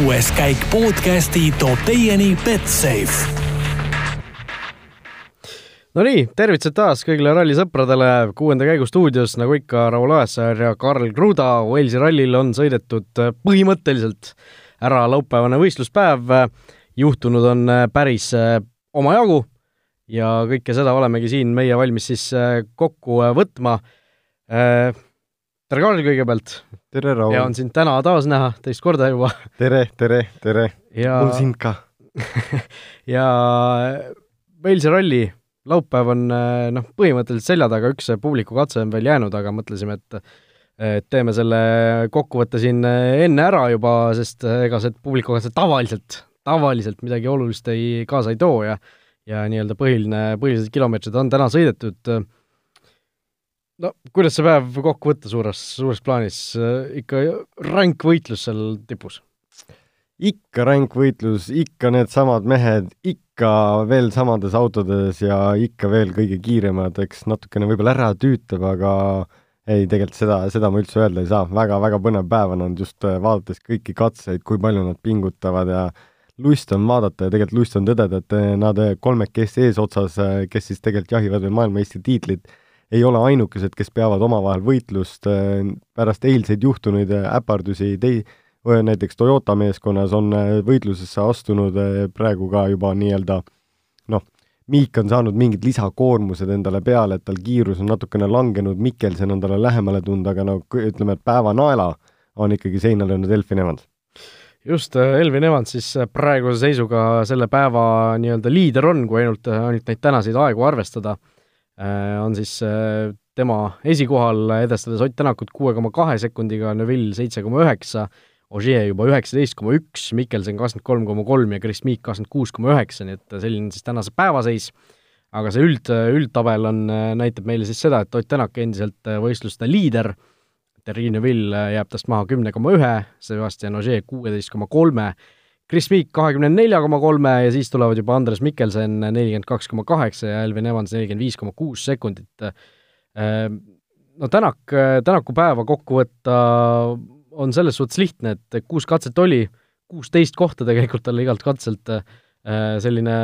kuues käik podcasti toob teieni Betsafe Nonii, tervitused taas kõigile rallisõpradele, kuuenda käigu stuudios, nagu ikka, Raul Aassaar ja Karl Kruda. Walesi rallil on sõidetud põhimõtteliselt ära laupäevane võistluspäev. juhtunud on päris omajagu ja kõike seda olemegi siin meie valmis siis kokku võtma. tere, Karl, kõigepealt! Tere, Raul! ja on sind täna taas näha, teist korda juba. tere, tere, tere ja... mul sind ka ja Walesi ralli laupäev on noh, põhimõtteliselt selja taga, üks publiku katse on veel jäänud, aga mõtlesime, et et teeme selle kokkuvõtte siin enne ära juba, sest ega see publiku katse tavaliselt, tavaliselt midagi olulist ei, kaasa ei too ja ja nii-öelda põhiline, põhilised kilomeetrid on täna sõidetud. No kuidas see päev kokku võtta suures, suures plaanis, ikka ränk võitlus seal tipus? ikka ränk võitlus, ikka needsamad mehed, ikka veel samades autodes ja ikka veel kõige kiiremad, eks natukene võib-olla ära tüütab, aga ei, tegelikult seda, seda ma üldse öelda ei saa. Väga,, väga-väga põnev päev on olnud just äh, vaadates kõiki katseid, kui palju nad pingutavad ja lust on vaadata ja tegelikult lust on tõdeda, et äh, nad äh, kolmekesi eesotsas, kes siis tegelikult jahivad veel maailmameistritiitlit, ei ole ainukesed, kes peavad omavahel võitlust pärast eilseid juhtunuid äpardusi tei-, näiteks Toyota meeskonnas on äh, võitlusesse astunud äh, praegu ka juba nii-öelda noh, Miik on saanud mingid lisakoormused endale peale, et tal kiirus on natukene langenud, Mikkelsen on talle lähemale tulnud, aga no ütleme, et päeva naela on ikkagi seina löönud Elfin Evans. just, äh, Elvin Evans siis praeguse seisuga selle päeva nii-öelda liider on, kui ainult, ainult neid tänaseid aegu arvestada, on siis tema esikohal, edestades Ott Tänakut kuue koma kahe sekundiga, Neville seitse koma üheksa, Ogier juba üheksateist koma üks, Mikkelsen kakskümmend kolm koma kolm ja Chris Meek kakskümmend kuus koma üheksa, nii et selline siis tänase päevaseis, aga see üld, üldtabel on, näitab meile siis seda, et Ott Tänak endiselt võistluste liider, Terrine Vill jääb tast maha kümne koma ühe, Sebastian Ogier kuueteist koma kolme, Chris Meek kahekümne nelja koma kolme ja siis tulevad juba Andres Mikkelsen nelikümmend kaks koma kaheksa ja Elvin Evans nelikümmend viis koma kuus sekundit. No Tänak, Tänaku päeva kokku võtta on selles suhtes lihtne, et kuus katset oli, kuusteist kohta tegelikult talle igalt katselt, äh, selline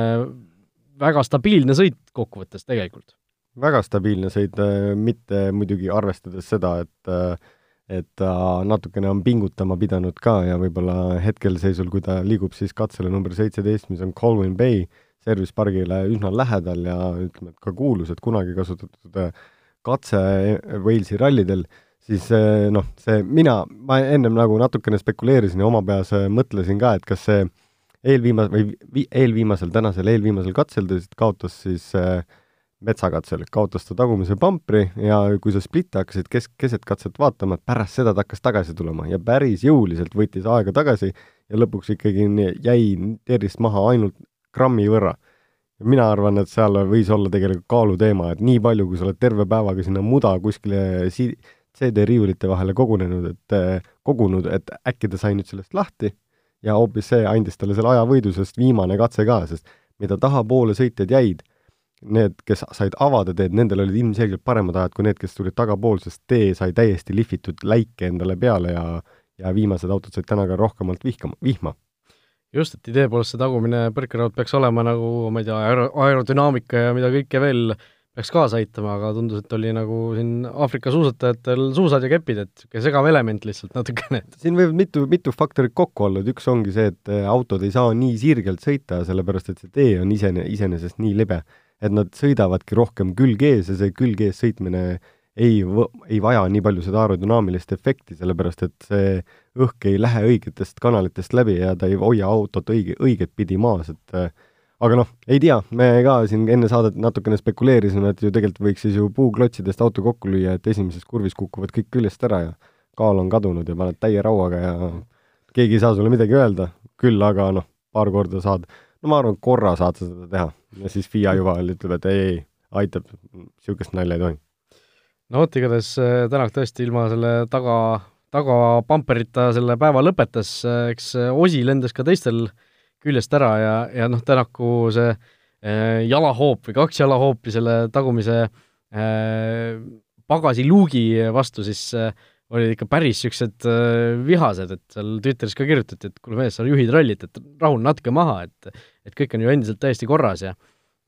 väga stabiilne sõit kokkuvõttes tegelikult. väga stabiilne sõit, mitte muidugi arvestades seda, et äh, et ta natukene on pingutama pidanud ka ja võib-olla hetkel seisul, kui ta liigub siis katsele number seitseteist, mis on Colwyn Bay, service pargile üsna lähedal ja ütleme, et ka kuulus, et kunagi kasutatud katse Walesi rallidel, siis eh, noh, see mina, ma ennem nagu natukene spekuleerisin ja oma peas mõtlesin ka, et kas see eelviima- või vi-, eelviimasel, tänasel eelviimasel katsel ta kaotas siis äh, metsakatsel, kaotas ta tagumise pampri ja kui sa splitte hakkasid kes-, keset katset vaatama, pärast seda ta hakkas tagasi tulema ja päris jõuliselt võttis aega tagasi ja lõpuks ikkagi jäi tervist maha ainult grammi võrra. mina arvan, et seal võis olla tegelikult kaaluteema, et nii palju, kui sa oled terve päevaga sinna muda kuskile si-, CD-riiulite vahele kogunenud, et, kogunud, et äkki ta sai nüüd sellest lahti ja hoopis see andis talle selle ajavõidu, sest viimane katse ka, sest mida tahapoole sõitjad jäid, need, kes said avada teed, nendel olid ilmselgelt paremad ajad kui need, kes tulid tagapoolsest, tee sai täiesti lihvitud läike endale peale ja ja viimased autod said täna ka rohkemalt vihkama, vihma. just, et idee poolest see tagumine põrkeraud peaks olema nagu, ma ei tea, aero-, aerodünaamika ja mida kõike veel peaks kaasa aitama, aga tundus, et oli nagu siin Aafrika suusatajatel suusad ja kepid, et niisugune segav element lihtsalt natukene. siin võib mitu, mitu faktorit kokku olla, et üks ongi see, et autod ei saa nii sirgelt sõita, sellepärast et see tee on isene, iseenesest nii libe, et nad sõidavadki rohkem külg ees ja see külg ees sõitmine ei, ei vaja nii palju seda aerodünaamilist efekti, sellepärast et see õhk ei lähe õigetest kanalitest läbi ja ta ei hoia autot õige, õiget pidi maas, et äh, aga noh, ei tea, me ka siin enne saadet natukene spekuleerisime, et ju tegelikult võiks siis ju puuklotsidest auto kokku lüüa, et esimeses kurvis kukuvad kõik küljest ära ja kaal on kadunud ja paned täie rauaga ja keegi ei saa sulle midagi öelda, küll aga noh, paar korda saad, no ma arvan, korra saad sa seda teha. Ja siis FIA juba ütleb, et ei, ei, aitab, niisugust nalja ei tohi. no vot, igatahes äh, Tänak tõesti ilma selle taga, tagapamperita selle päeva lõpetas, äh, eks osi lendas ka teistel äh, küljest ära ja, ja noh, Tänaku see äh, jalahoop või kaks jalahoopi selle tagumise äh, pagasiluugi vastu siis äh, olid ikka päris niisugused äh, vihased, et seal Twitteris ka kirjutati, et kuule mees, sa juhid rallit, et rahune natuke maha, et et kõik on ju endiselt täiesti korras ja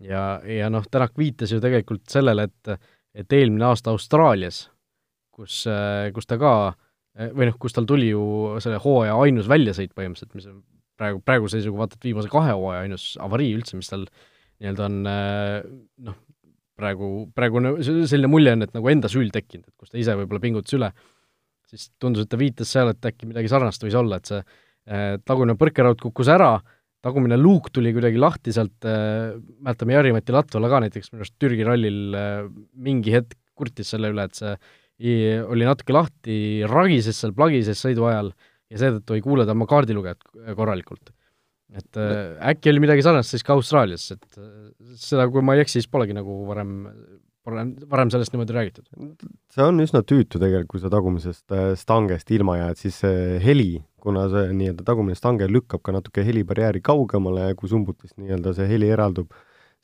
ja, ja noh, Tänak viitas ju tegelikult sellele, et et eelmine aasta Austraalias, kus, äh, kus ta ka või noh, kus tal tuli ju selle hooaja ainus väljasõit põhimõtteliselt, mis on praegu, praeguse seisuga vaata, et viimase kahe hooaja ainus avarii üldse, mis tal nii-öelda on noh, praegu, praegu selline mulje on, et nagu enda süül tekkinud, et kus ta ise võib-olla pingutas üle, siis tundus, et ta viitas seal, et äkki midagi sarnast võis olla, et see äh, tagumine põrkeraud kukkus ära, tagumine luuk tuli kuidagi lahti sealt äh,, mäletame Jari-Mati Latvala ka näiteks minu arust Türgi rallil äh, mingi hetk kurtis selle üle, et see oli natuke lahti, ragises seal plagises sõidu ajal ja seetõttu ei kuule ta oma kaardilugejat korralikult. et äh, äkki oli midagi sarnast siis ka Austraalias, et äh, seda, kui ma ei eksi, siis polegi nagu varem, varem, varem sellest niimoodi räägitud. see on üsna tüütu tegelikult, kui sa tagumisest äh, stangest ilma jääd, siis see heli, kuna see nii-öelda tagumine stange lükkab ka natuke helibarjääri kaugemale, kui sumbutist nii-öelda see heli eraldub,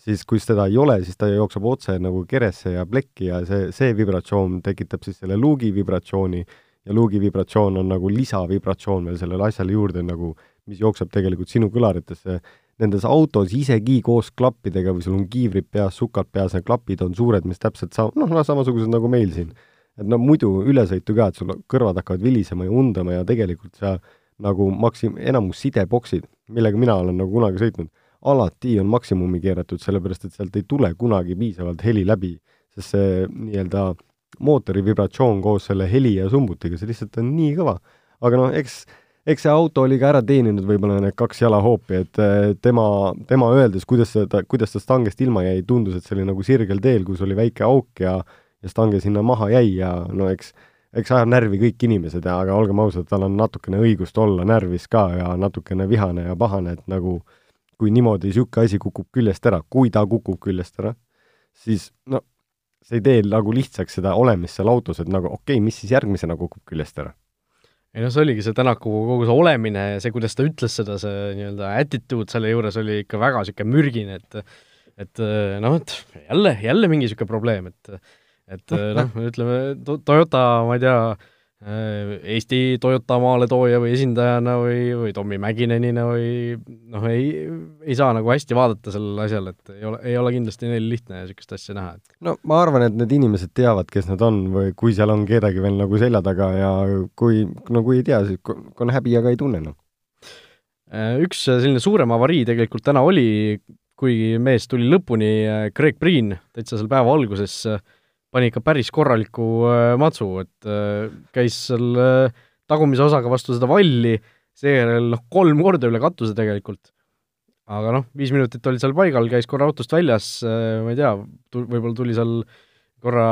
siis kui seda ei ole, siis ta jookseb otse nagu keresse ja plekki ja see, see vibratsioon tekitab siis selle luugi vibratsiooni ja luugi vibratsioon on nagu lisavibratsioon veel sellele asjale juurde nagu mis jookseb tegelikult sinu kõlaritesse, nendes autos isegi koos klappidega või sul on kiivrid peas, sukad peas, need klapid on suured, mis täpselt sa-, noh, samasugused nagu meil siin. et no muidu ülesõitu ka, et sul kõrvad hakkavad vilisema ja undama ja tegelikult sa nagu maksim-, enamus sideboksid, millega mina olen nagu kunagi sõitnud, alati on maksimumi keeratud, sellepärast et sealt ei tule kunagi piisavalt heli läbi, sest see nii-öelda mootori vibratsioon koos selle heli ja sumbutiga, see lihtsalt on nii kõva. aga noh, eks eks see auto oli ka ära teeninud võib-olla need kaks jalahoopi, et eh, tema, tema öeldes, kuidas seda, kuidas ta stangest ilma jäi, tundus, et see oli nagu sirgel teel, kus oli väike auk ja ja stange sinna maha jäi ja no eks eks ajab närvi kõik inimesed aga olgem ausad, tal on natukene õigust olla närvis ka ja natukene vihane ja pahane, et nagu kui niimoodi niisugune asi kukub küljest ära, kui ta kukub küljest ära, siis no see ei tee nagu lihtsaks seda olemist seal autos, et nagu okei okay,, mis siis järgmisena kukub küljest ära ei noh, see oligi see Tänaku kogu see olemine ja see, kuidas ta ütles seda, see nii-öelda attitude selle juures oli ikka väga niisugune mürgine, et et noh, et jälle, jälle mingi niisugune probleem, et et noh, ütleme Toyota, ma ei tea, Eesti Toyota maaletooja või esindajana või, või Tommy Mäkinenina või noh, ei, ei saa nagu hästi vaadata sellele asjale, et ei ole, ei ole kindlasti neil lihtne niisugust asja näha, et no ma arvan, et need inimesed teavad, kes nad on või kui seal on kedagi veel nagu selja taga ja kui, no kui ei tea, siis on häbi, aga ei tunne, noh. Äh, üks selline suurem avarii tegelikult täna oli, kuigi mees tuli lõpuni, äh, Craig Priin täitsa seal päeva alguses äh, pani ikka päris korraliku äh, matsu, et äh, käis seal äh, tagumise osaga vastu seda valli, seejärel noh, kolm korda üle katuse tegelikult. aga noh, viis minutit olid seal paigal, käis korra autost väljas, ma ei tea, võib-olla tuli seal korra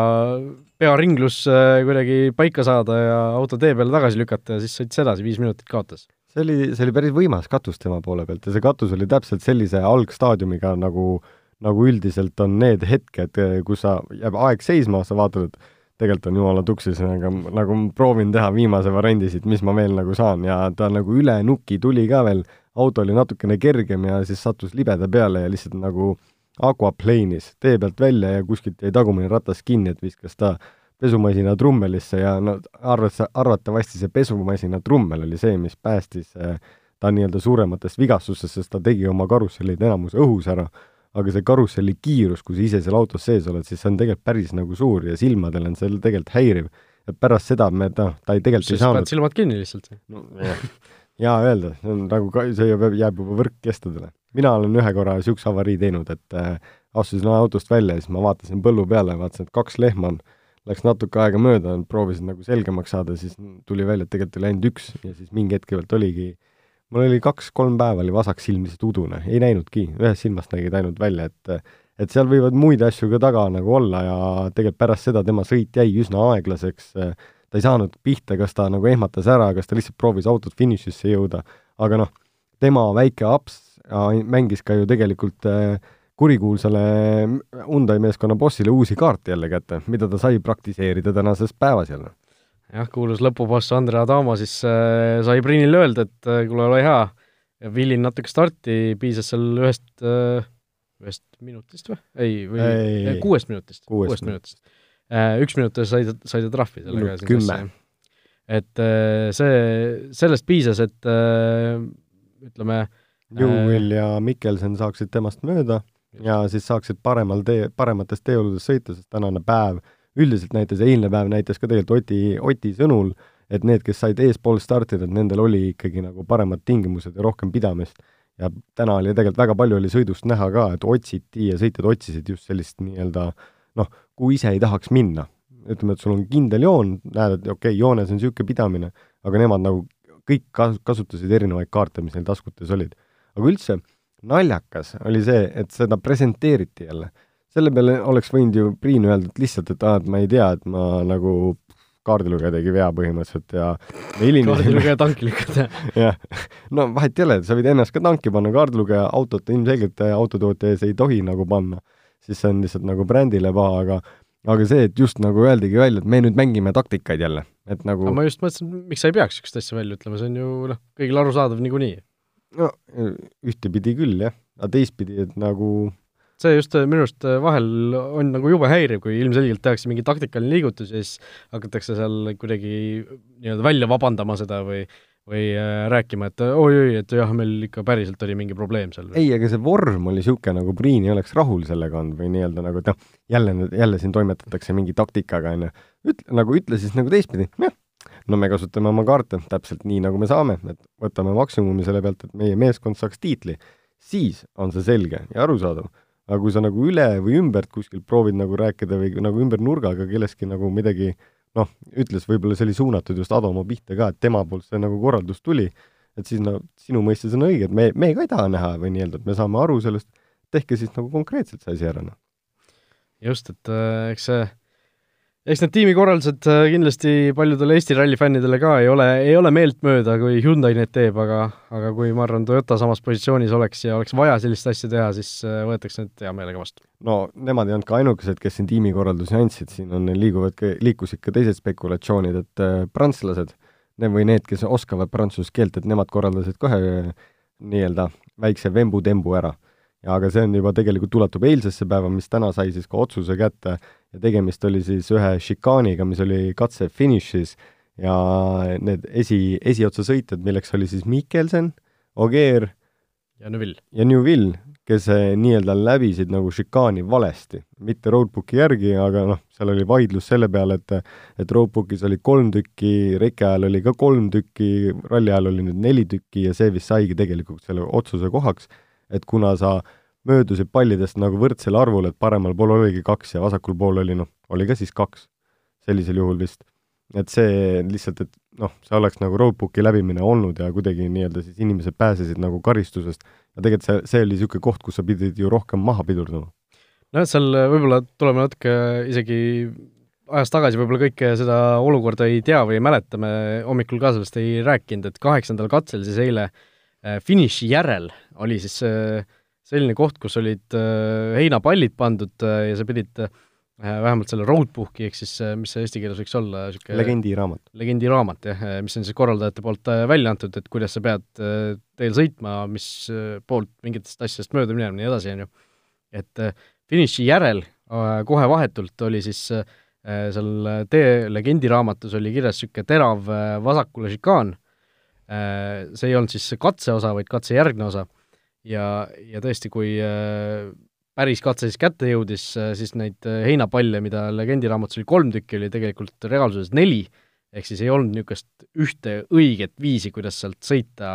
pearinglus kuidagi paika saada ja auto tee peale tagasi lükata ja siis sõitis edasi, viis minutit kaotas. see oli, see oli päris võimas katus tema poole pealt ja see katus oli täpselt sellise algstaadiumiga, nagu äh, nagu üldiselt on need hetked, kus sa, jääb aeg seisma, sa vaatad, et tegelikult on jumala tuksis, aga nagu proovin teha viimase variandi siit, mis ma veel nagu saan. Ja ta nagu üle nuki tuli ka veel, auto oli natukene kergem ja siis sattus libeda peale ja lihtsalt nagu aquaplane'is tee pealt välja ja kuskilt jäi tagumine ratas kinni, et viskas ta pesumasina trummelisse ja no arvata, arvatavasti see pesumasina trummel oli see, mis päästis eh, ta nii-öelda suurematest vigastustest, sest ta tegi oma karussellid enamus õhus ära aga see karusselli kiirus, kui sa ise seal autos sees oled, siis see on tegelikult päris nagu suur ja silmadel on see tegelikult häiriv. et pärast seda me, noh, ta ei tegelikult siis ei saanud silmad kinni lihtsalt no,. jaa öelda, see on nagu see jääb, jääb juba võrkkestadele. mina olen ühe korra niisuguse avarii teinud, et äh, astusin autost välja ja siis ma vaatasin põllu peale, vaatasin, et kaks lehma on, läks natuke aega mööda, proovisin nagu selgemaks saada, siis tuli välja, et tegelikult oli ainult üks ja siis mingi hetk oligi mul oli kaks-kolm päeva oli vasak silm lihtsalt udune, ei näinudki, ühest silmast nägid ainult välja, et et seal võivad muid asju ka taga nagu olla ja tegelikult pärast seda tema sõit jäi üsna aeglaseks, ta ei saanud pihta, kas ta nagu ehmatas ära, kas ta lihtsalt proovis autot finišisse jõuda, aga noh, tema väike aps mängis ka ju tegelikult äh, kurikuulsale Hyundai meeskonna bossile uusi kaarte jälle kätte, mida ta sai praktiseerida tänases päevas jälle jah, kuulus lõpuboss Andre Adamo siis äh, sai Priinile öelda, et äh, kuule, ole hea, villin natuke starti, piisas seal ühest äh,, ühest minutist või? ei, või ei, kuuest minutist, kuuest minutist äh,. üks minut sai ta, sai ta trahvi sellega. kümme. et äh, see, sellest piisas, et äh, ütleme Newell ja Mikkelsen saaksid temast mööda ja siis saaksid paremal tee, paremates teeoludes sõita, sest tänane päev üldiselt näitas, eilne päev näitas ka tegelikult Oti, Oti sõnul, et need, kes said eespool startida, et nendel oli ikkagi nagu paremad tingimused ja rohkem pidamist. ja täna oli tegelikult väga palju oli sõidust näha ka, et otsiti ja sõitjad otsisid just sellist nii-öelda noh, kuhu ise ei tahaks minna. ütleme, et sul on kindel joon, näed, et okei okay,, joones on niisugune pidamine, aga nemad nagu kõik kas-, kasutasid erinevaid kaarte, mis neil taskutes olid. aga üldse, naljakas oli see, et seda presenteeriti jälle. Selle peale oleks võinud ju Priin öelda, et lihtsalt, et aa, et ma ei tea, et ma nagu kaardilugeja tegi vea põhimõtteliselt ja kaardilugeja tanki lükata. jah, no vahet ei ole, sa võid ennast ka tanki panna, kaardilugeja autot ilmselgelt autotootja ees ei tohi nagu panna, siis see on lihtsalt nagu brändile paha, aga aga see, et just nagu öeldigi välja, et me nüüd mängime taktikaid jälle, et nagu aga ma just mõtlesin, miks sa ei peaks niisugust asja välja ütlema, see on ju noh, kõigile arusaadav niikuinii. no ühtepidi küll, jah, aga teistpidi, et nagu see just äh, minu arust äh, vahel on nagu jube häiriv, kui ilmselgelt tehakse mingi taktikaline liigutus ja siis hakatakse seal kuidagi nii-öelda välja vabandama seda või või äh, rääkima, et oi-oi, et jah, meil ikka päriselt oli mingi probleem seal. ei, aga see vorm oli niisugune, nagu Priin ei oleks rahul sellega olnud või nii-öelda nagu, et noh, jälle, jälle siin toimetatakse mingi taktikaga, on ju. ütle, nagu ütle siis nagu teistpidi, jah, no me kasutame oma kaarte täpselt nii, nagu me saame, et võtame maksimumi selle pealt, et meie meeskond saaks tiitli. siis on see selge ja arusaadav. Aga kui sa nagu üle või ümbert kuskilt proovid nagu rääkida või nagu ümber nurgaga kellestki nagu midagi noh, ütles, võib-olla see oli suunatud just Adomo pihta ka, et tema poolt see nagu korraldus tuli, et siis no sinu mõistes on õige, et me, me ka ei taha näha või nii-öelda, et me saame aru sellest, tehke siis nagu konkreetselt see asi ära, noh. just, et äh, eks see eks need tiimikorraldused äh, kindlasti paljudele Eesti ralli fännidele ka ei ole, ei ole meeltmööda, kui Hyundai need teeb, aga aga kui ma arvan, Toyota samas positsioonis oleks ja oleks vaja sellist asja teha, siis äh, võetakse need hea meelega vastu. no nemad ei olnud ka ainukesed, kes siin tiimikorraldusi andsid, siin on, liiguvad liikusid ka teised spekulatsioonid, et äh, prantslased, need või need, kes oskavad prantsuse keelt, et nemad korraldasid kohe nii-öelda väikse vembu-tembu ära aga see on juba tegelikult ulatub eilsesse päeva, mis täna sai siis ka otsuse kätte ja tegemist oli siis ühe šikaaniga, mis oli katse finišis ja need esi, esiotsa sõitjad, milleks oli siis Mikkelsen, Ogier ja Neville. ja Newville, kes eh, nii-öelda läbisid nagu šikaani valesti, mitte roadbooki järgi, aga noh, seal oli vaidlus selle peale, et et roadbookis oli kolm tükki, reke ajal oli ka kolm tükki, ralli ajal oli nüüd neli tükki ja see vist saigi tegelikult selle otsuse kohaks et kuna sa möödusid pallidest nagu võrdsel arvul, et paremal pool oligi kaks ja vasakul pool oli noh, oli ka siis kaks, sellisel juhul vist. et see lihtsalt, et noh, see oleks nagu roadbooki läbimine olnud ja kuidagi nii-öelda siis inimesed pääsesid nagu karistusest ja tegelikult see, see oli niisugune koht, kus sa pidid ju rohkem maha pidurdama. nojah, seal võib-olla tuleme natuke isegi ajas tagasi võib-olla kõike seda olukorda ei tea või ei mäleta, me hommikul ka sellest ei rääkinud, et kaheksandal katsel siis eile äh, finiši järel oli siis äh, selline koht, kus olid äh, heinapallid pandud äh, ja sa pidid vähemalt selle roadbook'i, ehk siis mis see eesti keeles võiks olla, niisugune legendiraamat. legendiraamat, jah, mis on siis korraldajate poolt välja antud, et kuidas sa pead teel sõitma, mis poolt mingitest asjadest mööda minema ja nii edasi, on ju. et finiši järel kohe vahetult oli siis seal tee legendiraamatus oli kirjas niisugune terav vasakule šikaan, see ei olnud siis katseosa, vaid katsejärgne osa ja, ja tõesti, kui äh, päris katse siis kätte jõudis, äh, siis neid äh, heinapalle, mida legendiraamatus oli kolm tükki, oli tegelikult reaalsuses neli, ehk siis ei olnud niisugust ühte õiget viisi, kuidas sealt sõita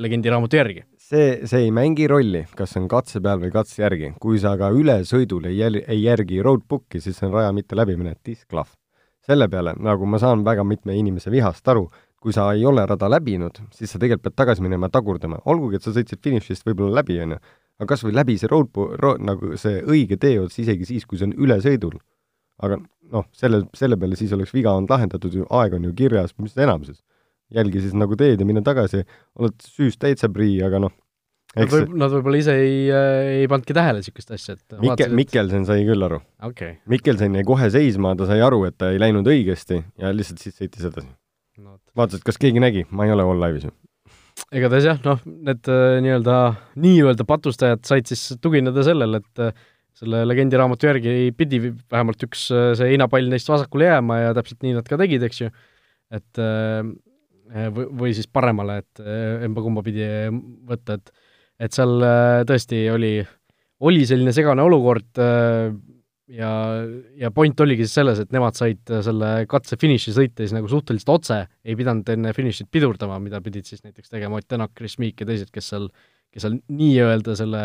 legendiraamatu järgi. see, see ei mängi rolli, kas on katse peal või katse järgi. kui sa ka ülesõidul ei jäl-, ei järgi roadbooki, siis on raja mitte läbimine, disklahv. selle peale, nagu ma saan väga mitme inimese vihast aru, kui sa ei ole rada läbinud, siis sa tegelikult pead tagasi minema ja tagurdama, olgugi et sa sõitsid finišist võib-olla läbi, on ju, aga kas või läbi see road, ro-, nagu see õige teeots, isegi siis, kui see on ülesõidul. aga noh, selle, selle peale siis oleks viga olnud lahendatud ju, aeg on ju kirjas, mis enamuses. jälgi siis nagu teed ja mine tagasi, oled süüst täitsa prii, aga noh, Nad võib, nad võib-olla ise ei, ei pannudki tähele niisugust asja, et Mikkel, Mikkelsen sai küll aru okay.. Mikkelsen jäi kohe seisma, ta sai aru, et ta ei läinud õigesti ja lihtsalt siis sõitis edasi. Vaatasid, kas keegi nägi, ma ei ole all live'is ju. igatahes jah, noh, need äh, nii-öelda, nii-öelda patustajad said siis tugineda sellele, et äh, selle legendiraamatu järgi pidi vähemalt üks äh, see heinapall neist vasakule jääma ja täpselt nii nad ka tegid, eks ju. et või, või siis paremale, et emba-kumba pidi võtta, et et seal tõesti oli, oli selline segane olukord ja, ja point oligi siis selles, et nemad said selle katse finiši sõita siis nagu suhteliselt otse, ei pidanud enne finišit pidurdama, mida pidid siis näiteks tegema Ott Tänak, Chris Meek ja teised, kes seal, kes seal nii-öelda selle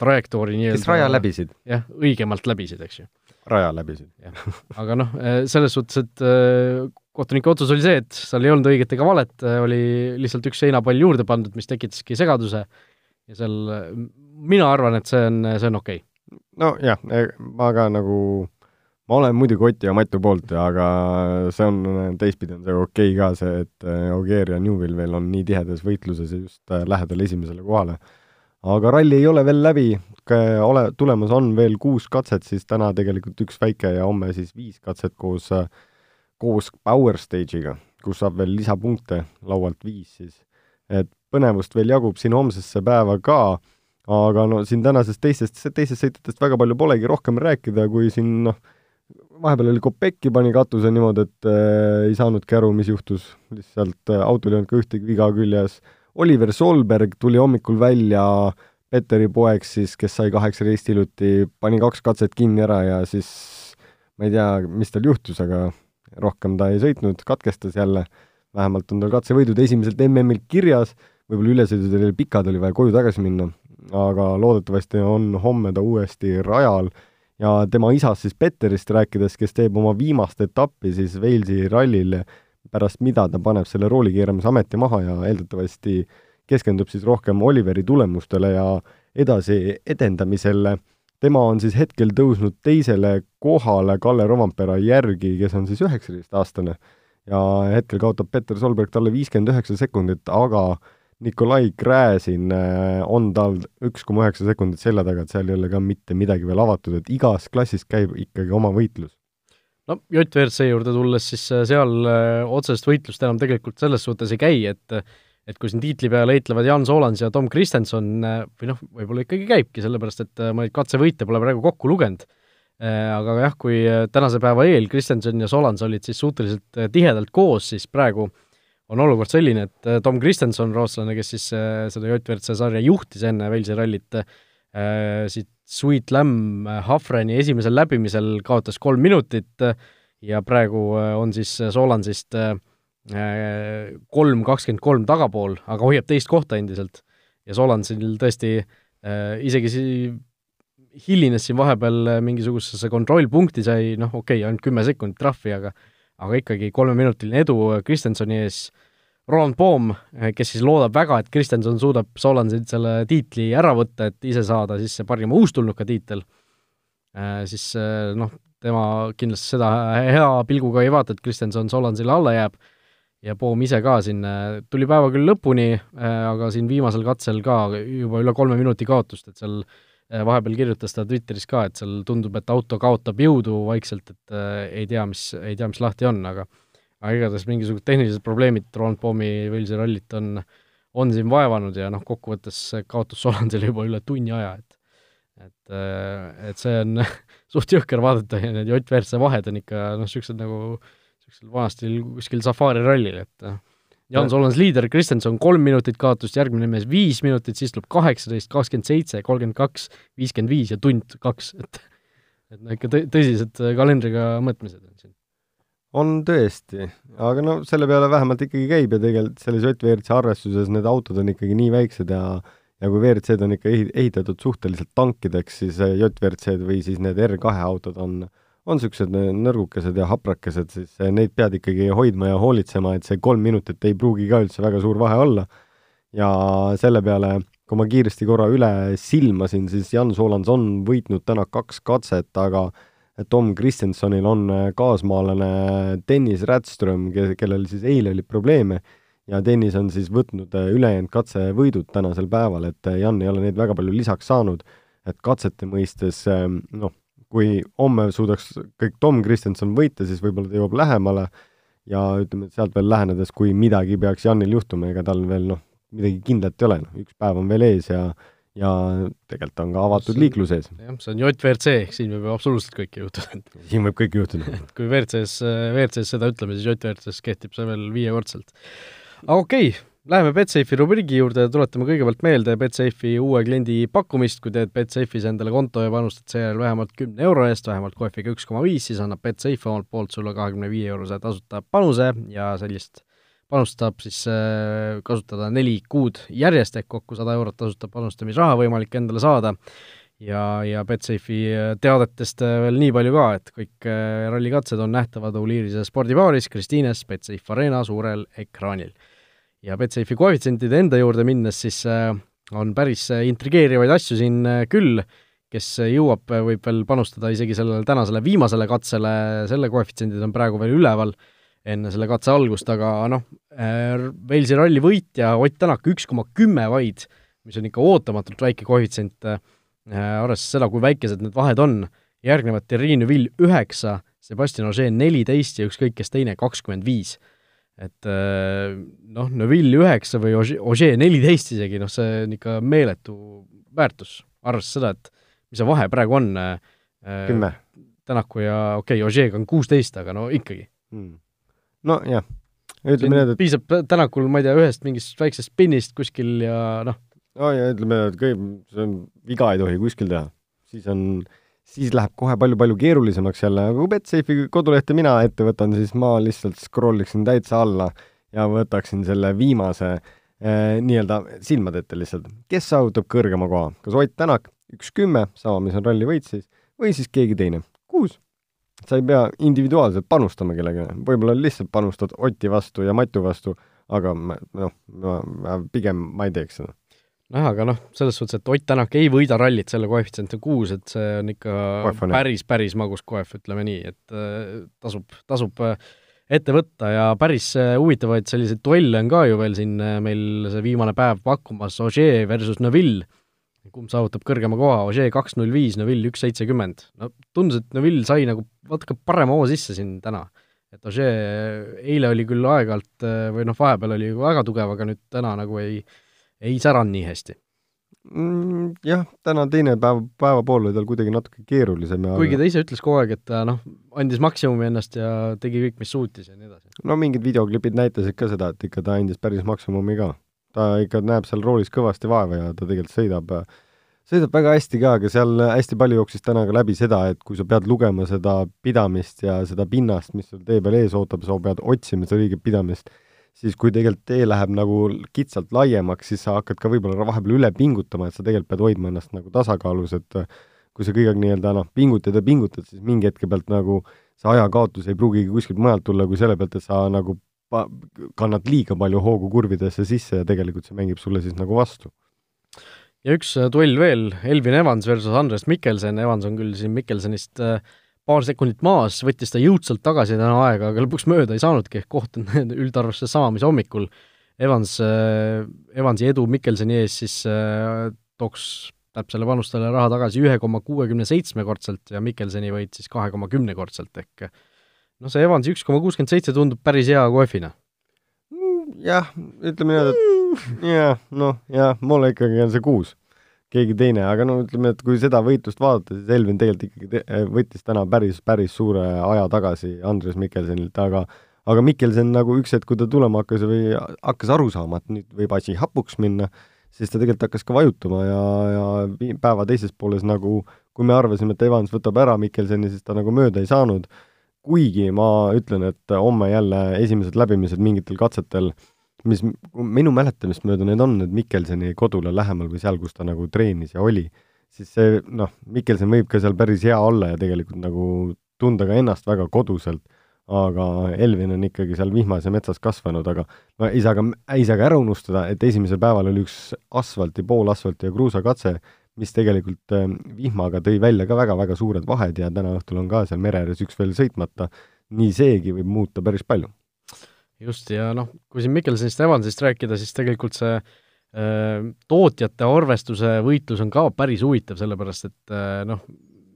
trajektoori nii-öelda kes raja läbisid. jah, õigemalt läbisid, eks ju. raja läbisid. aga noh, selles suhtes, et äh, kohtuniku otsus oli see, et seal ei olnud õiget ega valet, oli lihtsalt üks seinapall juurde pandud, mis tekitaski segaduse ja seal mina arvan, et see on, see on okei okay nojah, ma ka nagu, ma olen muidugi Oti ja Matu poolt, aga see on, teistpidi on see okei okay ka see, et Ogier ja Newvil veel on nii tihedas võitluses ja just äh, lähedal esimesele kohale. aga ralli ei ole veel läbi, ole, tulemas on veel kuus katset, siis täna tegelikult üks väike ja homme siis viis katset koos, koos Power Stage'iga, kus saab veel lisapunkte, laualt viis siis. et põnevust veel jagub siin homsesse päeva ka aga no siin tänasest teistest, teistest sõitjatest väga palju polegi rohkem rääkida, kui siin noh, vahepeal oli Kopecki pani katuse niimoodi, et äh, ei saanudki aru, mis juhtus, lihtsalt äh, autol ei olnud ka ühtegi viga küljes. Oliver Solberg tuli hommikul välja, Petteri poeg siis, kes sai kaheksateist hiljuti, pani kaks katset kinni ära ja siis ma ei tea, mis tal juhtus, aga rohkem ta ei sõitnud, katkestas jälle, vähemalt on tal katsevõidud esimeselt MM-ilt kirjas, võib-olla ülesõidud olid pikad, oli vaja koju tagasi minna aga loodetavasti on homme ta uuesti rajal ja tema isast siis Petterist rääkides, kes teeb oma viimast etappi siis Walesi rallil, pärast mida ta paneb selle roolikeeramise ameti maha ja eeldatavasti keskendub siis rohkem Oliveri tulemustele ja edasi edendamisele. tema on siis hetkel tõusnud teisele kohale Kalle Rovampera järgi, kes on siis üheksateistaastane ja hetkel kaotab Peter Solberg talle viiskümmend üheksa sekundit, aga Nikolai Gräzin äh, on tal üks koma üheksa sekundit selja taga, et seal ei ole ka mitte midagi veel avatud, et igas klassis käib ikkagi oma võitlus. no JVRC juurde tulles, siis äh, seal äh, otsest võitlust enam tegelikult selles suhtes ei käi, et et kui siin tiitli peal heitlevad Jan Solans ja Tom Kristenson või noh, võib-olla ikkagi käibki, sellepärast et ma neid katsevõite pole praegu kokku lugenud, aga jah, kui tänase päeva eel Kristenson ja Solans olid siis suhteliselt tihedalt koos, siis praegu äh, on olukord selline, et äh, Tom Kristenson, rootslane, kes siis äh, seda JVRC sarja juhtis enne Walesi rallit, äh, siit Sweet Lamb Hafreni esimesel läbimisel kaotas kolm minutit ja praegu on siis Solansist kolm kakskümmend kolm tagapool, aga hoiab teist kohta endiselt. ja Solansil tõesti isegi si-, hilines siin vahepeal mingisugusesse kontrollpunkti, sai noh, okei okay,, ainult kümme sekundit trahvi, aga aga ikkagi kolmeminutiline edu Kristensoni ees. Roland Poom, kes siis loodab väga, et Kristenson suudab Solansilt selle tiitli ära võtta, et ise saada siis see parima uustulnuka tiitel, äh, siis äh, noh, tema kindlasti seda hea pilguga ei vaata, et Kristenson Solansile alla jääb. Ja Poom ise ka siin tuli päeva küll lõpuni, äh, aga siin viimasel katsel ka juba üle kolme minuti kaotust, et seal äh, Äh, vahepeal kirjutas ta Twitteris ka, et seal tundub, et auto kaotab jõudu vaikselt, et äh, ei tea, mis, ei tea, mis lahti on, aga aga igatahes mingisugused tehnilised probleemid Ron Pomi Walesi rallit on, on siin vaevanud ja noh, kokkuvõttes kaotus Solandile juba üle tunni aja, et et, äh, et see on suht jõhker vaadata ja need JVRC vahed on ikka noh, niisugused nagu niisugusel vanasti kuskil safari rallil, et noh, Jan Solans liider, Kristjanson kolm minutit kaotust, järgmine mees viis minutit, siis tuleb kaheksateist, kakskümmend seitse, kolmkümmend kaks, viiskümmend viis ja tund kaks, et et no ikka tõ-, tõsised kalendriga mõõtmised on siin. On tõesti, aga no selle peale vähemalt ikkagi käib ja tegelikult selles JVRC arvestuses need autod on ikkagi nii väiksed ja ja kui WRC-d on ikka ehitatud suhteliselt tankideks, siis JVRC-d või siis need R2 autod on on niisugused nõrgukesed ja haprakesed, siis neid pead ikkagi hoidma ja hoolitsema, et see kolm minutit ei pruugi ka üldse väga suur vahe olla. ja selle peale, kui ma kiiresti korra üle silmasin, siis Jan Solans on võitnud täna kaks katset, aga Tom Kristjansonil on kaasmaalane Dennis Rätström, kellel siis eile oli probleeme ja Dennis on siis võtnud ülejäänud katsevõidud tänasel päeval, et Jan ei ole neid väga palju lisaks saanud, et katsete mõistes noh, kui homme suudaks kõik Tom Kristjanson võita, siis võib-olla ta jõuab lähemale ja ütleme, et sealt veel lähenedes, kui midagi peaks Janil juhtuma, ega tal veel noh, midagi kindlat ei ole, noh, üks päev on veel ees ja ja tegelikult on ka avatud on- liiklus ees. jah, see on JVRC, ehk siin võib absoluutselt kõike juhtuda siin võib kõik juhtuda. kui WRC-s, WRC-s seda ütleme, siis JVRC-s kehtib see veel viiekordselt. aga okei okay,, läheme Betsafe'i rubriigi juurde ja tuletame kõigepealt meelde Betsafe'i uue kliendi pakkumist, kui teed Betsafe'is endale konto ja panustad seejärel vähemalt kümne euro eest, vähemalt kohviga üks koma viis, siis annab Betsafe omalt poolt sulle kahekümne viie eurose tasuta panuse ja sellist panust saab siis äh, kasutada neli kuud järjest, ehk kokku sada eurot tasuta panustamisraha võimalik endale saada. Ja, ja Betsafe'i teadetest äh, veel nii palju ka, et kõik äh, rallikatsed on nähtavad Uliirise spordibaaris Kristiines Betsafe Arena suurel ekraanil. ja Betsafe'i koefitsientide enda juurde minnes, siis äh, on päris äh, intrigeerivaid asju siin äh, küll, kes äh, jõuab, võib veel panustada isegi sellele tänasele viimasele katsele, selle koefitsiendid on praegu veel üleval enne selle katse algust, aga noh, Walesi ralli võitja Ott Tänak üks koma kümme vaid, mis on ikka ootamatult väike koefitsient, arvestades seda, kui väikesed need vahed on, järgnevad Thierry Neuville üheksa, Sebastian Ogier neliteist ja ükskõik kes teine kakskümmend viis. et noh, Neuville üheksa või Ogier neliteist isegi, noh see on ikka meeletu väärtus, arvestades seda, et mis see vahe praegu on kümme. Tänaku ja okei okay,, Ogier'ga on kuusteist, aga no ikkagi. Mm.. Nojah, ütleme nii, et piisab Tänakul, ma ei tea, ühest mingist väiksest spinnist kuskil ja noh, no ja ütleme, et kõik, see on, viga ei tohi kuskil teha. siis on, siis läheb kohe palju-palju keerulisemaks jälle, aga kui Betsafe'i kodulehte mina ette võtan, siis ma lihtsalt scroll iksin täitsa alla ja võtaksin selle viimase eh, nii-öelda silmade ette lihtsalt. kes saavutab kõrgema koha, kas Ott Tänak, üks kümme, sama, mis on ralli võit siis, või siis keegi teine, kuus. Sa ei pea individuaalselt panustama kellegagi, võib-olla lihtsalt panustad Oti vastu ja Matu vastu, aga ma- noh, ma, pigem ma ei teeks seda. nojah, aga noh, selles suhtes, et Ott Tänak ei võida rallit, selle koefitsient on kuus, et see on ikka Koef on, päris, päris magus koef, ütleme nii, et äh, tasub, tasub äh, ette võtta ja päris äh, huvitavaid selliseid duelle on ka ju veel siin meil see viimane päev pakkumas, Ogier versus Neville, kumb saavutab kõrgema koha, Ogier kaks null viis, Neville üks seitsekümmend. no tundus, et Neville sai nagu natuke parema hoo sisse siin täna. et Ogier eile oli küll aeg-ajalt äh, või noh, vahepeal oli väga tugev, aga nüüd täna nagu ei, ei säranud nii hästi. mm,? Jah, täna teine päev, päevapool oli tal kuidagi natuke keerulisem ja kuigi ta ise ütles kogu aeg, et ta noh, andis maksimumi ennast ja tegi kõik, mis suutis ja nii edasi. no mingid videoklipid näitasid ka seda, et ikka ta andis päris maksimumi ka. Ta ikka näeb seal roolis kõvasti vaeva ja ta tegelikult sõidab, sõidab väga hästi ka, aga seal hästi palju jooksis täna ka läbi seda, et kui sa pead lugema seda pidamist ja seda pinnast, mis sul tee peal ees ootab, sa pead otsima seda õiget pidamist, siis kui tegelikult tee läheb nagu kitsalt laiemaks, siis sa hakkad ka võib-olla vahepeal üle pingutama, et sa tegelikult pead hoidma ennast nagu tasakaalus, et kui sa kõige aeg nii-öelda noh, pingutad ja pingutad, siis mingi hetke pealt nagu see ajakaotus ei pruugigi kuskilt mujalt tulla kui selle pealt, et sa nagu kannad liiga palju hoogu kurvidesse sisse ja tegelikult see mängib sulle siis nagu vastu. ja üks äh, duell veel, Elvin Evans versus Andres Mikkelsen, Evans on küll siin Mikkelsenist äh, paar sekundit maas, võttis ta jõudsalt tagasi täna aega, aga lõpuks mööda ei saanudki, ehk koht on üldarvustuses sama, mis hommikul. Evans, Evansi edu Mikkelseni ees siis äh, tooks täpsele panustajale raha tagasi ühe koma kuuekümne seitsmekordselt ja Mikkelseni võit siis kahe koma kümnekordselt, ehk noh, see Evansi üks koma kuuskümmend seitse tundub päris hea kohvina. jah, ütleme nii, et jah, noh, jah, mulle ikkagi on see kuus, keegi teine, aga no ütleme, et kui seda võitlust vaadata, siis Elvin tegelikult ikkagi te võttis täna päris, päris suure aja tagasi Andres Mikkelsenilt, aga aga Mikkelsen nagu üks hetk, kui ta tulema hakkas või hakkas aru saama, et nüüd võib asi hapuks minna, siis ta tegelikult hakkas ka vajutama ja, ja päeva teises pooles nagu, kui me arvasime, et Evans võtab ära Mikkelseni, siis ta nagu mööda ei saanud, kuigi ma ütlen, et homme jälle esimesed läbimised mingitel katsetel, mis minu mäletamist mööda need on, need Mikkelseni kodule lähemal või seal, kus ta nagu treenis ja oli, siis see noh, Mikkelsen võib ka seal päris hea olla ja tegelikult nagu tunda ka ennast väga koduselt, aga Elvin on ikkagi seal vihmas ja metsas kasvanud, aga no ei saa ka, ei saa ka ära unustada, et esimesel päeval oli üks asfalti, poolasfalti ja kruusakatse, mis tegelikult äh, vihmaga tõi välja ka väga-väga suured vahed ja täna õhtul on ka seal mere ääres üks veel sõitmata, nii seegi võib muuta päris palju. just, ja noh, kui siin Mikkelsenist ja Evansist rääkida, siis tegelikult see äh, tootjate arvestuse võitlus on ka päris huvitav, sellepärast et äh, noh,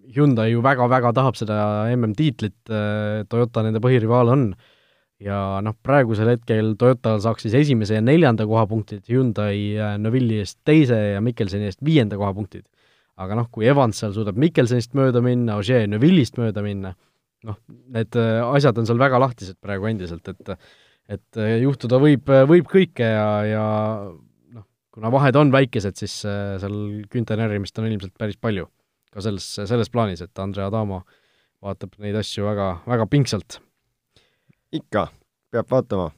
Hyundai ju väga-väga tahab seda MM-tiitlit äh,, Toyota nende põhirivaal on, ja noh, praegusel hetkel Toyota saaks siis esimese ja neljanda koha punktid, Hyundai Novilli eest teise ja Mikkelsoni eest viienda koha punktid. aga noh, kui Evans seal suudab Mikkelsonist mööda minna, Ogier Novillist mööda minna, noh, need äh, asjad on seal väga lahtised praegu endiselt, et et äh, juhtuda võib, võib kõike ja, ja noh, kuna vahed on väikesed, siis äh, seal küünte närimist on ilmselt päris palju. ka selles, selles plaanis, et Andre Adamo vaatab neid asju väga, väga pingsalt ikka, peab vaatama,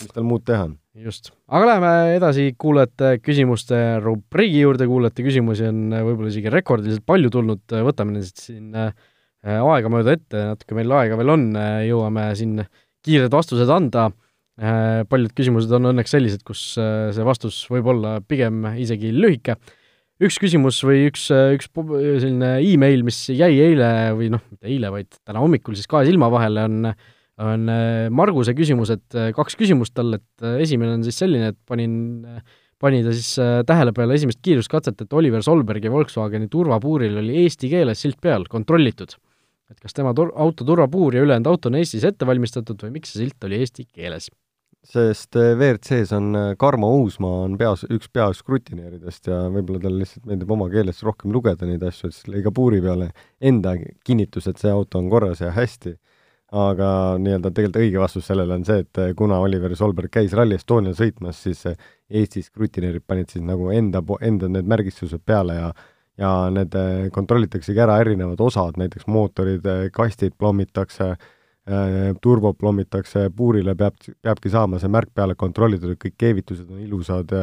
mis tal muud teha on. just, aga läheme edasi kuulajate küsimuste rubriigi juurde, kuulajate küsimusi on võib-olla isegi rekordiliselt palju tulnud, võtame need siin äh, aegamööda ette, natuke meil aega veel on, jõuame siin kiired vastused anda, äh, paljud küsimused on õnneks sellised, kus äh, see vastus võib olla pigem isegi lühike, üks küsimus või üks, üks selline email, mis jäi eile või noh, mitte eile, vaid täna hommikul siis kahe silma vahele, on on äh, Marguse küsimus, et äh, kaks küsimust talle, et äh, esimene on siis selline, et panin, pani ta siis tähele peale esimest kiiruskatset, et Oliver Solbergi Volkswageni turvapuuril oli eesti keeles silt peal, kontrollitud. et kas tema tur-, auto turvapuur ja ülejäänud auto on Eestis ette valmistatud või miks see silt oli eesti keeles? sest WRC-s on Karmo Uusmaa on peas, üks peaskrutineeridest ja võib-olla talle lihtsalt meeldib oma keeles rohkem lugeda neid asju, siis lõi ka puuri peale enda kinnitus, et see auto on korras ja hästi aga nii-öelda tegelikult õige vastus sellele on see, et kuna Oliver Solberg käis Rally Estonial sõitmas, siis Eestis krutineerid panid siis nagu enda, enda need märgistused peale ja ja need eh, kontrollitaksegi ära erinevad osad, näiteks mootorid, eh, kastid plommitakse, eh, turbo plommitakse, puurile peab, peabki saama see märk peale kontrollitud, et kõik keevitused on ilusad,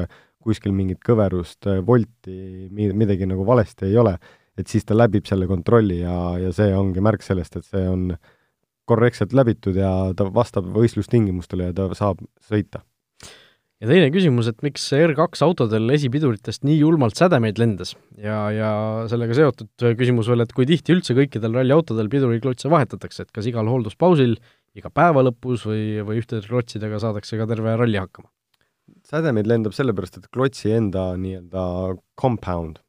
kuskil mingit kõverust, volti, midagi nagu valesti ei ole, et siis ta läbib selle kontrolli ja, ja see ongi märk sellest, et see on äh, korrektselt läbitud ja ta vastab võistlustingimustele ja ta saab sõita. ja teine küsimus, et miks R2 autodel esipiduritest nii julmalt sädemeid lendas ja, ja sellega seotud küsimus veel, et kui tihti üldse kõikidel ralliautodel piduriklotse vahetatakse, et kas igal hoolduspausil, iga päeva lõpus või, või ühtede klotsidega saadakse ka terve ralli hakkama? sädemeid lendab sellepärast, et klotsi enda nii-öelda compound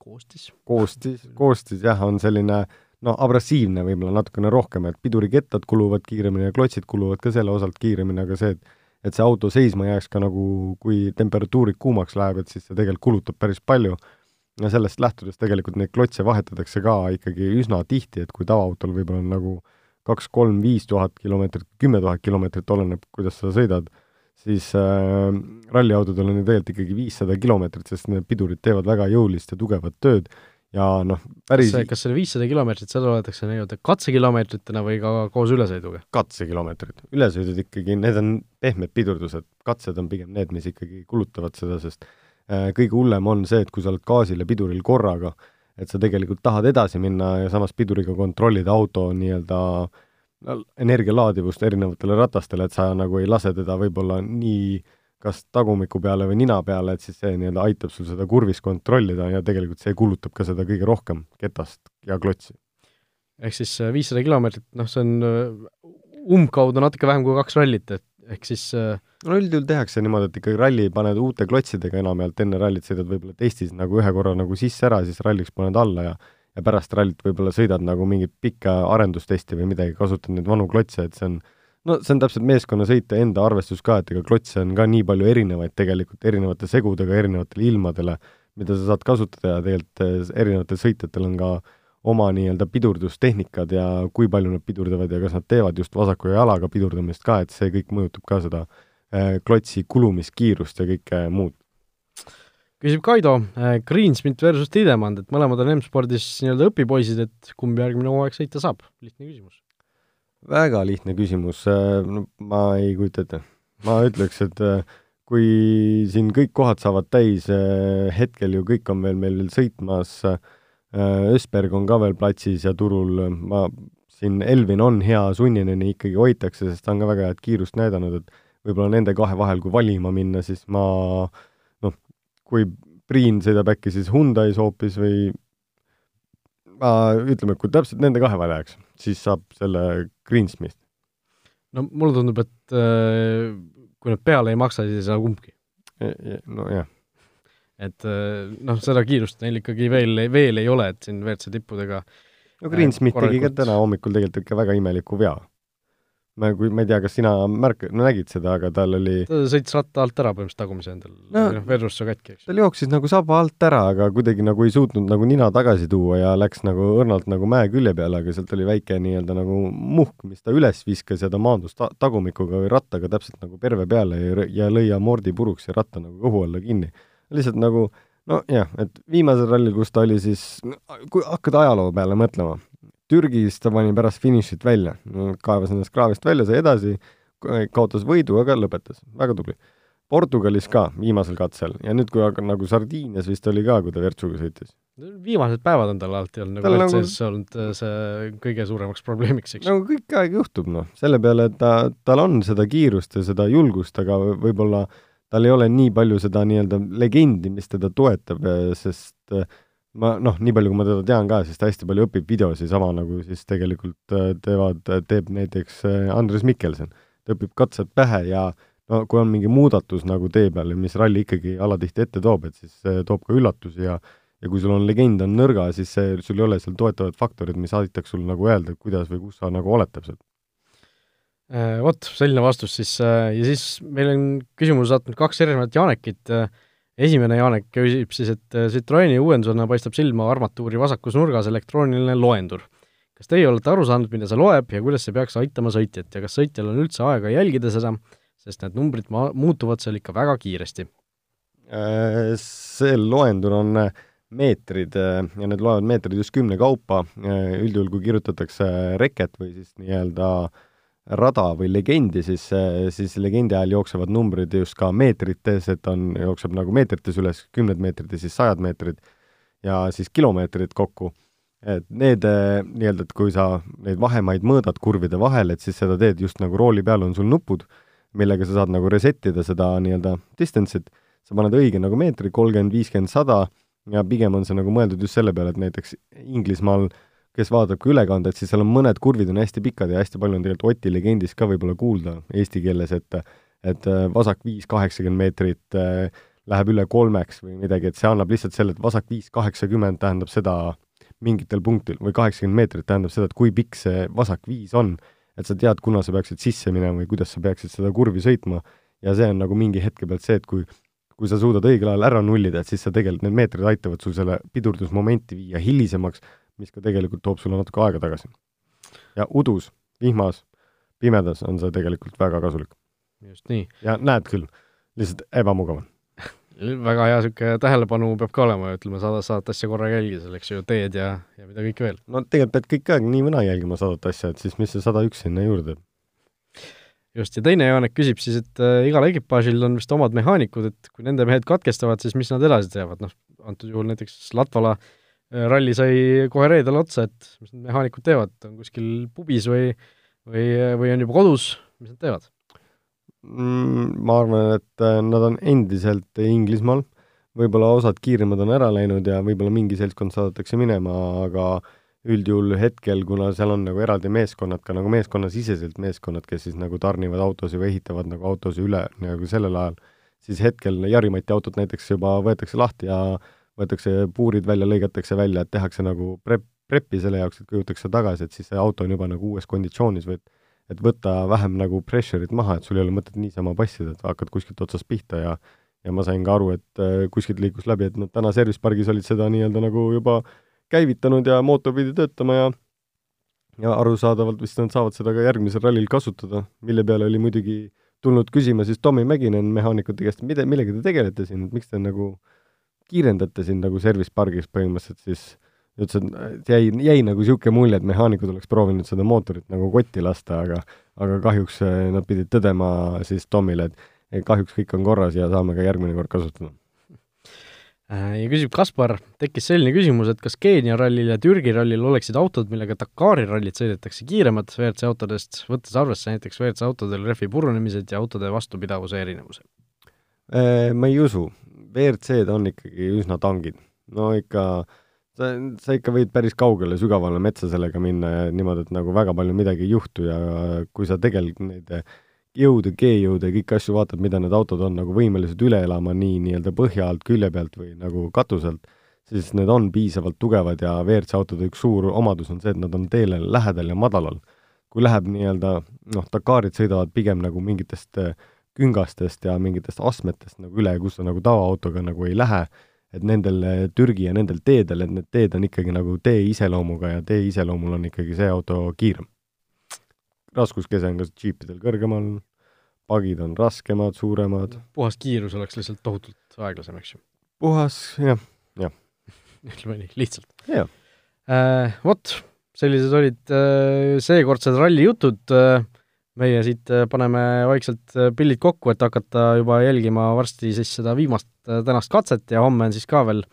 koostis. koostis, koostis jah, on selline äh, no abrasiivne võib-olla natukene rohkem, et pidurikettad kuluvad kiiremini ja klotsid kuluvad ka selle osalt kiiremini, aga see, et et see auto seisma jääks ka nagu, kui temperatuurid kuumaks läheb, et siis see tegelikult kulutab päris palju. ja sellest lähtudes tegelikult neid klotse vahetatakse ka ikkagi üsna tihti, et kui tavaautol võib-olla on nagu kaks, kolm, viis tuhat kilomeetrit, kümme tuhat kilomeetrit, oleneb, kuidas sa sõidad, siis äh, ralliautodel on ju tegelikult ikkagi viissada kilomeetrit, sest need pidurid teevad väga jõulist ja tugevat tööd ja noh, päris kas, kas selle viissada kilomeetrit, seda loetakse nii-öelda katsekilomeetritena või ka koos ülesõiduga? katsekilomeetrid, ülesõidud ikkagi, need on pehmed pidurdused, katsed on pigem need, mis ikkagi kulutavad seda, sest äh, kõige hullem on see, et kui sa oled gaasil ja piduril korraga, et sa tegelikult tahad edasi minna ja samas piduriga kontrollida auto nii-öelda energialaadivust erinevatele ratastele, et sa nagu ei lase teda võib-olla nii äh, kas tagumiku peale või nina peale, et siis see nii-öelda aitab sul seda kurvis kontrollida ja tegelikult see kulutab ka seda kõige rohkem, ketast ja klotsi. ehk siis äh, viissada kilomeetrit, noh, see on äh, umbkaudu natuke vähem kui kaks rallit, et ehk siis äh, no üldjuhul tehakse niimoodi, et ikkagi ralli paned uute klotsidega enamjaolt, enne rallit sõidad võib-olla testis nagu ühe korra nagu sisse ära, siis ralliks paned alla ja ja pärast rallit võib-olla sõidad nagu mingit pikka arendustesti või midagi, kasutad neid vanu klotse, et see on no see on täpselt meeskonnasõite enda arvestus ka, et ega klotse on ka nii palju erinevaid tegelikult, erinevate segudega, erinevatele ilmadele, mida sa saad kasutada ja tegelikult eh, erinevatel sõitjatel on ka oma nii-öelda pidurdustehnikad ja kui palju nad pidurdavad ja kas nad teevad just vasaku jalaga pidurdamist ka, et see kõik mõjutab ka seda eh, klotsi kulumiskiirust ja kõike muud. küsib Kaido, eh, Greensmit versus Tidemand, et mõlemad on M-spordis nii-öelda õpipoisid, et kumb järgmine hooaeg sõita saab, lihtne küsimus väga lihtne küsimus, äh, no ma ei kujuta ette. ma ütleks, et äh, kui siin kõik kohad saavad täis, äh, hetkel ju kõik on veel meil veel sõitmas, Ösberg on ka veel platsis ja turul, ma, siin Elvin on hea, Sunnineni ikkagi hoitakse, sest ta on ka väga head kiirust näidanud, et võib-olla nende kahe vahel, kui valima minna, siis ma noh, kui Priin sõidab äkki siis Hyundai's hoopis või ma ütleme, kui täpselt nende kahe vahel jääks, siis saab selle Greensmith. no mulle tundub, et äh, kui nad peale ei maksa, siis ei saa kumbki. nojah. et äh, noh, seda kiirust neil ikkagi veel, veel ei ole, et siin WRC tippudega no Greensmith tegi ka täna hommikul tegelikult ikka väga imeliku vea. Ma, kui, ma ei tea, kas sina märk-, no nägid seda, aga tal oli ta sõitis ratta alt ära põhimõtteliselt tagumise endal No- vedrus sai katki, eks. tal jooksis nagu saba alt ära, aga kuidagi nagu ei suutnud nagu nina tagasi tuua ja läks nagu õrnalt nagu mäe külje peale, aga sealt oli väike nii-öelda nagu muhk, mis ta üles viskas ja ta maandus ta-, tagumikuga või rattaga täpselt nagu perve peale ja, ja lõi amordi puruks ja ratta nagu kõhu alla kinni. lihtsalt nagu nojah, et viimasel rallil, kus ta oli siis, kui hakkad ajaloo peale mõtlema, Türgis ta pani pärast finišit välja, kaevas ennast kraavist välja, sai edasi, kaotas võidu, aga lõpetas, väga tubli. Portugalis ka viimasel katsel ja nüüd, kui aga nagu Sardiinias vist oli ka, kui ta Virtsuga sõitis. viimased päevad on tal alati olnud nagu nagu- WRC-s olnud äh, see kõige suuremaks probleemiks, eks. nagu kõik aeg juhtub, noh, selle peale, et ta, tal on seda kiirust ja seda julgust, aga võ- võib-olla tal ei ole nii palju seda nii-öelda legendi, mis teda toetab, sest eh, ma noh, nii palju, kui ma teda tean ka, siis ta hästi palju õpib videosi, sama nagu siis tegelikult eh, teevad, teeb näiteks eh, Andres Mikkelson. ta õpib katsed pähe ja no kui on mingi muudatus nagu tee peal ja mis ralli ikkagi alatihti ette toob, et siis toob ka üllatusi ja ja kui sul on legend on nõrga, siis see, sul ei ole seal toetavad faktorid, mis aitaks sul nagu öelda, kuidas või kus sa nagu oled täpselt. Äh, Vot, selline vastus siis äh, ja siis meil on küsimuse saatnud kaks erinevat Janekit. Esimene Janek küsib siis, et äh, Citroeni uuendusena paistab silma armatuuri vasakus nurgas elektrooniline loendur. kas teie olete aru saanud, mida see loeb ja kuidas see peaks aitama sõitjat ja kas sõitjal on üldse aega jälgida seda, sest need numbrid ma-, muutuvad seal ikka väga kiiresti? Äh, see loendur on äh, meetrid äh, ja need loevad meetrid just kümne kaupa, üldjuhul kui kirjutatakse reket või siis nii-öelda rada või legendi, siis, siis legendi ajal jooksevad numbrid just ka meetrites, et on, jookseb nagu meetrites üles, kümned meetrid ja siis sajad meetrid ja siis kilomeetrid kokku. et need nii-öelda, et kui sa neid vahemaid mõõdad kurvide vahel, et siis seda teed just nagu rooli peal on sul nupud, millega sa saad nagu reset ida seda nii-öelda distance'it, sa paned õige nagu meetri, kolmkümmend, viiskümmend, sada, ja pigem on see nagu mõeldud just selle peale, et näiteks Inglismaal kes vaatab ka ülekandet, siis seal on mõned kurvid on hästi pikad ja hästi palju on tegelikult Oti legendis ka võib-olla kuulda eesti keeles, et et äh, vasak viis kaheksakümmend meetrit äh, läheb üle kolmeks või midagi, et see annab lihtsalt selle, et vasak viis kaheksakümmend tähendab seda mingitel punktil või kaheksakümmend meetrit tähendab seda, et kui pikk see vasak viis on, et sa tead, kuna sa peaksid sisse minema või kuidas sa peaksid seda kurvi sõitma. Ja see on nagu mingi hetke pealt see, et kui kui sa suudad õigel ajal ära nullida, et siis sa tegelikult, need meetrid aitavad sul selle pidurdusmomenti viia hilisemaks, mis ka tegelikult toob sulle natuke aega tagasi. ja udus, vihmas, pimedas on see tegelikult väga kasulik. just nii. ja näed küll, lihtsalt ebamugav on. väga hea niisugune tähelepanu peab ka olema, ütleme, saada, sadat asja korraga jälgida, selleks ju teed ja, ja mida kõike veel. no tegelikult pead kõik aeg nii või naa jälgima sadat asja, et siis mis see sada üks sinna juurde just, ja teine Janek küsib siis, et äh, igal ekipaažil on vist omad mehaanikud, et kui nende mehed katkestavad, siis mis nad edasi teevad, noh, antud juhul näiteks Latvala äh, ralli sai kohe reedel otsa, et mis need mehaanikud teevad, on kuskil pubis või või, või on juba kodus, mis nad teevad? Mm, ma arvan, et äh, nad on endiselt Inglismaal, võib-olla osad kiiremad on ära läinud ja võib-olla mingi seltskond saadetakse minema, aga üldjuhul hetkel, kuna seal on nagu eraldi meeskonnad, ka nagu meeskonnasiseselt meeskonnad, kes siis nagu tarnivad autosid või ehitavad nagu autosid üle nagu sellel ajal, siis hetkel Jari-Mati autot näiteks juba võetakse lahti ja võetakse puurid välja, lõigatakse välja, et tehakse nagu prep, preppi selle jaoks, et kui jõutakse tagasi, et siis see auto on juba nagu uues konditsioonis või et et võtta vähem nagu pressure'it maha, et sul ei ole mõtet niisama passida, et hakkad kuskilt otsast pihta ja ja ma sain ka aru, et äh, kuskilt liikus läbi, et nad täna service pargis olid seda nii-öelda nagu juba käivitanud ja mootor pidi töötama ja ja arusaadavalt vist nad saavad seda ka järgmisel rallil kasutada, mille peale oli muidugi tulnud küsima siis Tommy Mäkinen mehaanikute käest, mida, millega te tegelete siin, et miks te nagu kiirendate siin nagu service pargis põhimõtteliselt siis ütles, et jäi, jäi nagu niisugune mulje, et mehaanikud oleks proovinud seda mootorit nagu kotti lasta, aga aga kahjuks eh, nad pidid tõdema siis Tomile, et kahjuks kõik on korras ja saame ka järgmine kord kasutada. Äh, ja küsib Kaspar, tekkis selline küsimus, et kas Keenia rallil ja Türgi rallil oleksid autod, millega Dakari rallit sõidetakse kiiremad WRC autodest, võttes arvesse näiteks WRC autodel rehvi purunemised ja autode vastupidavuse erinevused? Eh, Ma ei usu, WRC-d on ikkagi üsna tangid. no ikka, sa, sa ikka võid päris kaugele, sügavale metsa sellega minna ja niimoodi, et nagu väga palju midagi ei juhtu ja kui sa tegelikult neid jõude, G-jõude kõiki asju vaatad, mida need autod on nagu võimelised üle elama nii nii-öelda põhja alt, külje pealt või nagu katuselt, siis need on piisavalt tugevad ja WRC autode üks suur omadus on see, et nad on teele lähedal ja madalal. kui läheb nii-öelda, noh, Dakarid sõidavad pigem nagu mingitest äh, küngastest ja mingitest astmetest nagu üle, kus sa nagu tavaautoga nagu ei lähe, et nendel äh, Türgi ja nendel teedel, et need teed on ikkagi nagu tee iseloomuga ja tee iseloomul on ikkagi see auto kiirem. raskuskese on ka džiipidel kõrgemal, pagid on raskemad, suuremad. puhas kiirus oleks lihtsalt tohutult aeglasem, eks ju? puhas, jah, jah. ütleme nii, lihtsalt. jah äh,. Vot, sellised olid äh, seekordsed ralli jutud äh,. Meie siit äh, paneme vaikselt äh, pillid kokku, et hakata juba jälgima varsti siis seda viimast äh, tänast katset ja homme on siis ka veel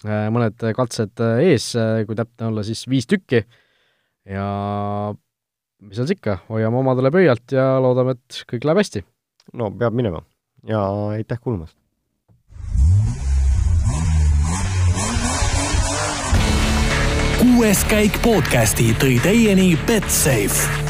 mõned katsed ees kui täpne olla, siis viis tükki. ja mis seal siis ikka, hoiame omadele pöialt ja loodame, et kõik läheb hästi. no peab minema ja aitäh kuulamast! kuues käik podcasti tõi teieni Betsafe